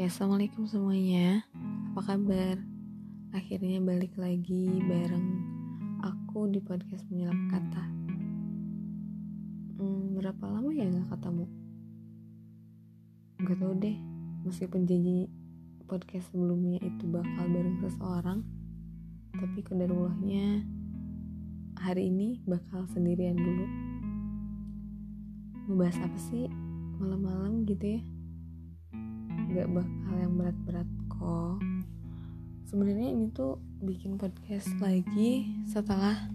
Oke, assalamualaikum semuanya. Apa kabar? Akhirnya balik lagi bareng aku di podcast menyelap kata. Hmm, berapa lama ya nggak ketemu? Gak tau deh. Meskipun janji podcast sebelumnya itu bakal bareng seseorang, tapi kedarullahnya hari ini bakal sendirian dulu. Mau bahas apa sih malam-malam gitu ya? Gak bakal yang berat-berat kok. Sebenarnya ini tuh bikin podcast lagi setelah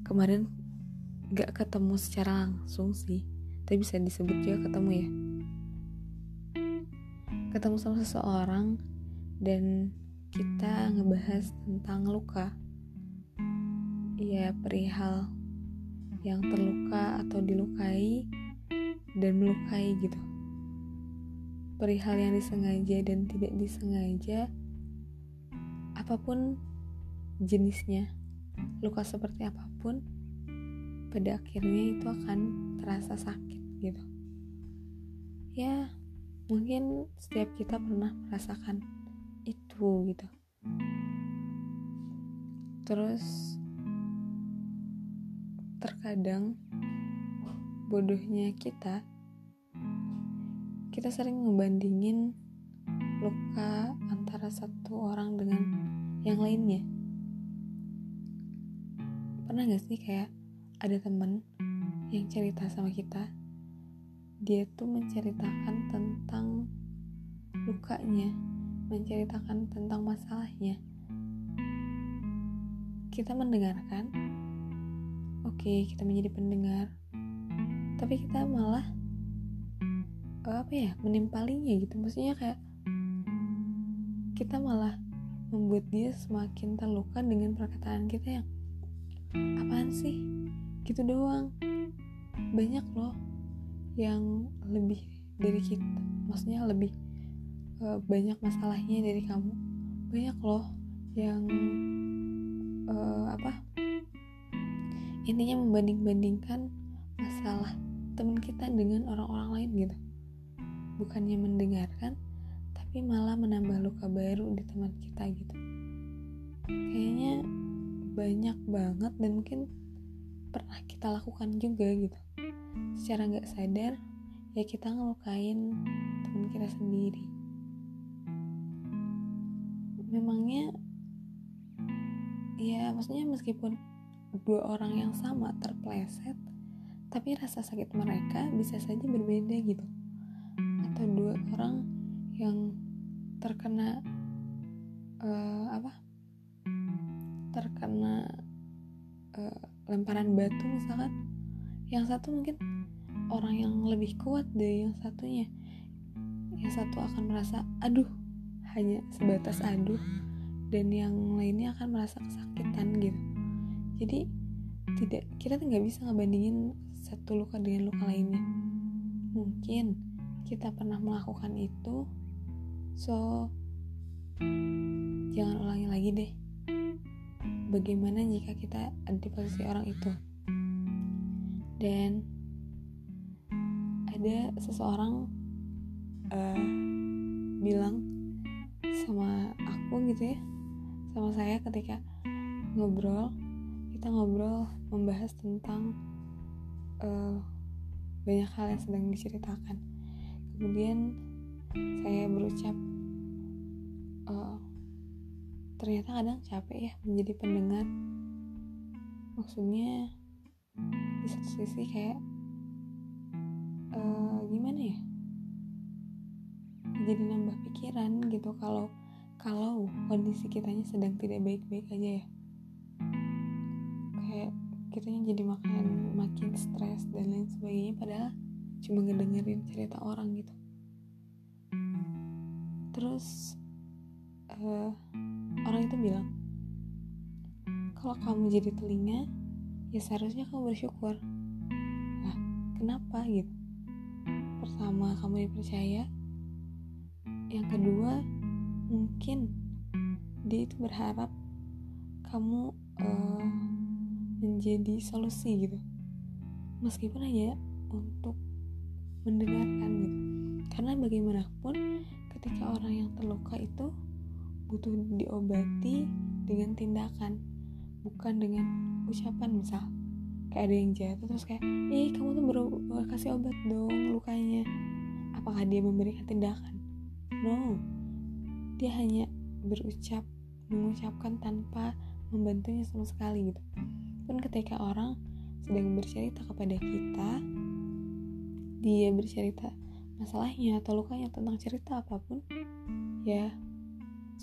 kemarin gak ketemu secara langsung sih, tapi bisa disebut juga ketemu ya. Ketemu sama seseorang dan kita ngebahas tentang luka. Ya perihal yang terluka atau dilukai dan melukai gitu perihal yang disengaja dan tidak disengaja apa pun jenisnya luka seperti apa pun pada akhirnya itu akan terasa sakit gitu. Ya mungkin setiap kita pernah merasakan itu gitu. Terus terkadang bodohnya kita kita sering ngebandingin luka antara satu orang dengan yang lainnya. Pernah gak sih kayak ada temen yang cerita sama kita, dia tuh menceritakan tentang lukanya, menceritakan tentang masalahnya. Kita mendengarkan, oke kita menjadi pendengar, tapi kita malah apa ya menimpalinya gitu. Maksudnya kayak kita malah membuat dia semakin terluka dengan perkataan kita yang apaan sih? Gitu doang. Banyak loh yang lebih dari kita maksudnya lebih uh, banyak masalahnya dari kamu. Banyak loh yang uh, apa intinya membanding-bandingkan masalah teman kita dengan orang-orang lain gitu bukannya mendengarkan tapi malah menambah luka baru di teman kita gitu. Kayaknya banyak banget dan mungkin pernah kita lakukan juga gitu. Secara nggak sadar ya kita ngelukain teman kita sendiri. Memangnya ya maksudnya meskipun dua orang yang sama terpleset tapi rasa sakit mereka bisa saja berbeda gitu atau dua orang yang terkena uh, apa? Terkena uh, lemparan batu misalkan. Yang satu mungkin orang yang lebih kuat dari yang satunya. Yang satu akan merasa aduh hanya sebatas aduh dan yang lainnya akan merasa kesakitan gitu. Jadi tidak kita nggak bisa ngebandingin satu luka dengan luka lainnya. Mungkin kita pernah melakukan itu so jangan ulangi lagi deh. Bagaimana jika kita ada posisi orang itu? Dan ada seseorang uh, bilang sama aku gitu ya sama saya ketika ngobrol kita ngobrol membahas tentang uh, banyak hal yang sedang diceritakan kemudian saya berucap uh, ternyata kadang capek ya menjadi pendengar. Maksudnya di satu sisi kayak uh, gimana ya? Jadi nambah pikiran gitu kalau kalau kondisi kitanya sedang tidak baik-baik aja ya. Kayak kitanya jadi makin makin stres dan lain sebagainya padahal cuma ngedengerin cerita orang gitu. Terus uh, orang itu bilang kalau kamu jadi telinga ya seharusnya kamu bersyukur. Lah kenapa gitu? Pertama kamu dipercaya. Yang kedua mungkin dia itu berharap kamu uh, menjadi solusi gitu. Meskipun hanya untuk mendengarkan gitu. Karena bagaimanapun ketika orang yang terluka itu butuh diobati dengan tindakan bukan dengan ucapan misal. Kayak ada yang jatuh terus kayak ih kamu tuh baru kasih obat dong lukanya. Apakah dia memberikan tindakan? No. Dia hanya berucap mengucapkan tanpa membantunya sama sekali gitu. Pun ketika orang sedang bercerita kepada kita dia bercerita masalahnya atau lukanya tentang cerita apa pun ya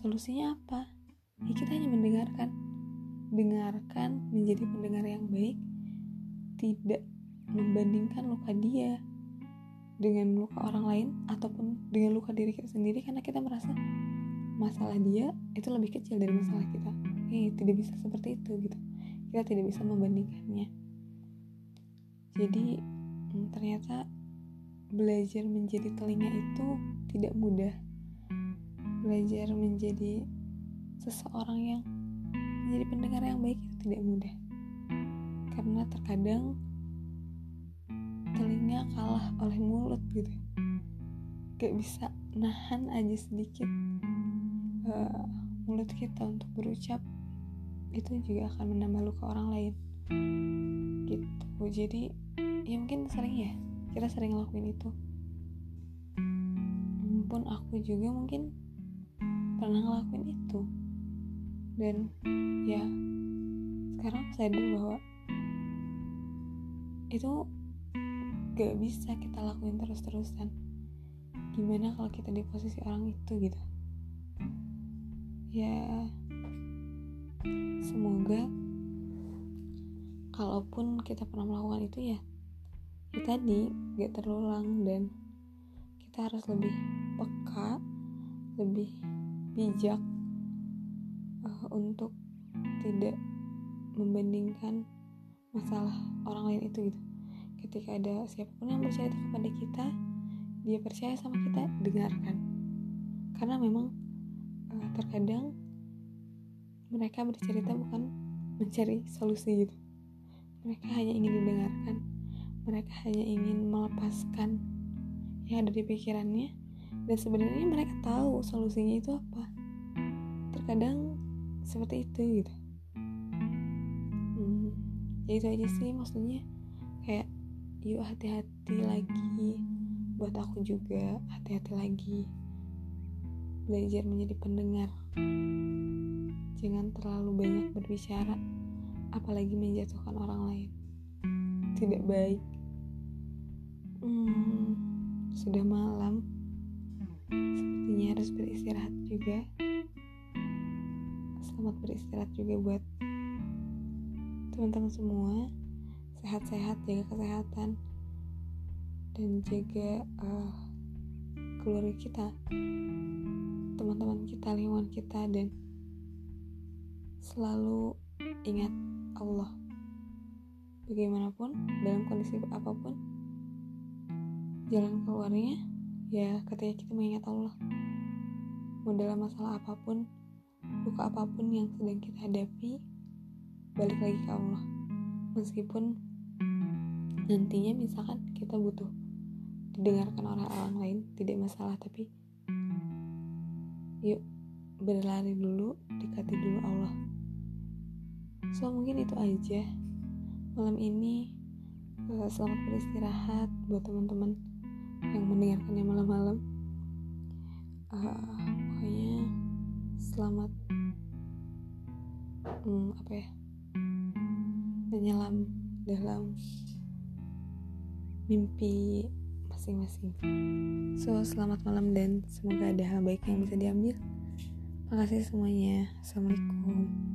solusinya apa? Ya kita hanya mendengarkan. Dengarkan menjadi pendengar yang baik tidak membandingkan luka dia dengan luka orang lain ataupun dengan luka diri kita sendiri karena kita merasa masalah dia itu lebih kecil dari masalah kita. Eh tidak bisa seperti itu gitu. Kita tidak bisa membandingkannya. Jadi hmm, ternyata belajar menjadi telinga itu tidak mudah. Belajar menjadi seseorang yang menjadi pendengar yang baik itu tidak mudah. Karena terkadang telinga kalah oleh mulut gitu. Gak bisa nahan aja sedikit uh, mulut kita untuk berucap itu juga akan menambah luka orang lain. Gitu. Jadi ya mungkin sering ya kita sering ngelakuin itu. Pun aku juga mungkin pernah ngelakuin itu. Dan ya sekarang aku sadar bahwa itu gak bisa kita lakuin terus-terusan. Gimana kalau kita di posisi orang itu gitu? Ya semoga kalaupun kita pernah melakukan itu ya ya tadi gak terulang dan kita harus lebih peka lebih bijak uh, untuk tidak membandingkan masalah orang lain itu gitu. Ketika ada siapa pun yang bercerita kepada kita dia percaya sama kita dengarkan. Karena memang uh, terkadang mereka bercerita bukan mencari solusi gitu. Mereka hanya ingin didengarkan mereka hanya ingin melepaskan yang ada di pikirannya dan sebenarnya mereka tahu solusinya itu apa. Terkadang seperti itu gitu. Hmm, ya itu aja sih maksudnya. Kayak yuk hati-hati lagi buat aku juga hati-hati lagi. Belajar menjadi pendengar. Jangan terlalu banyak berbicara apalagi menjatuhkan orang lain tidak baik. Hmm, sudah malam. Sepertinya harus beristirahat juga. Selamat beristirahat juga buat teman-teman semua. Sehat-sehat jaga kesehatan dan jaga uh, keluarga kita teman-teman kita lingkungan kita dan selalu ingat Allah bagaimanapun dalam kondisi apa pun jalan keluarnya ya ketika kita mengingat Allah mau dalam masalah apa pun luka apa pun yang sedang kita hadapi balik lagi ke Allah. Meskipun nantinya misalkan kita butuh didengarkan oleh orang lain tidak masalah tapi yuk berlari dulu dekati dulu Allah. So mungkin itu aja malam ini eh, selamat beristirahat buat teman-teman yang mendengarkannya malam-malam. Uh, pokoknya selamat hmm, apa ya menyelam dalam mimpi masing-masing. So selamat malam dan semoga ada hal baik yang bisa diambil. Makasih semuanya. Assalamualaikum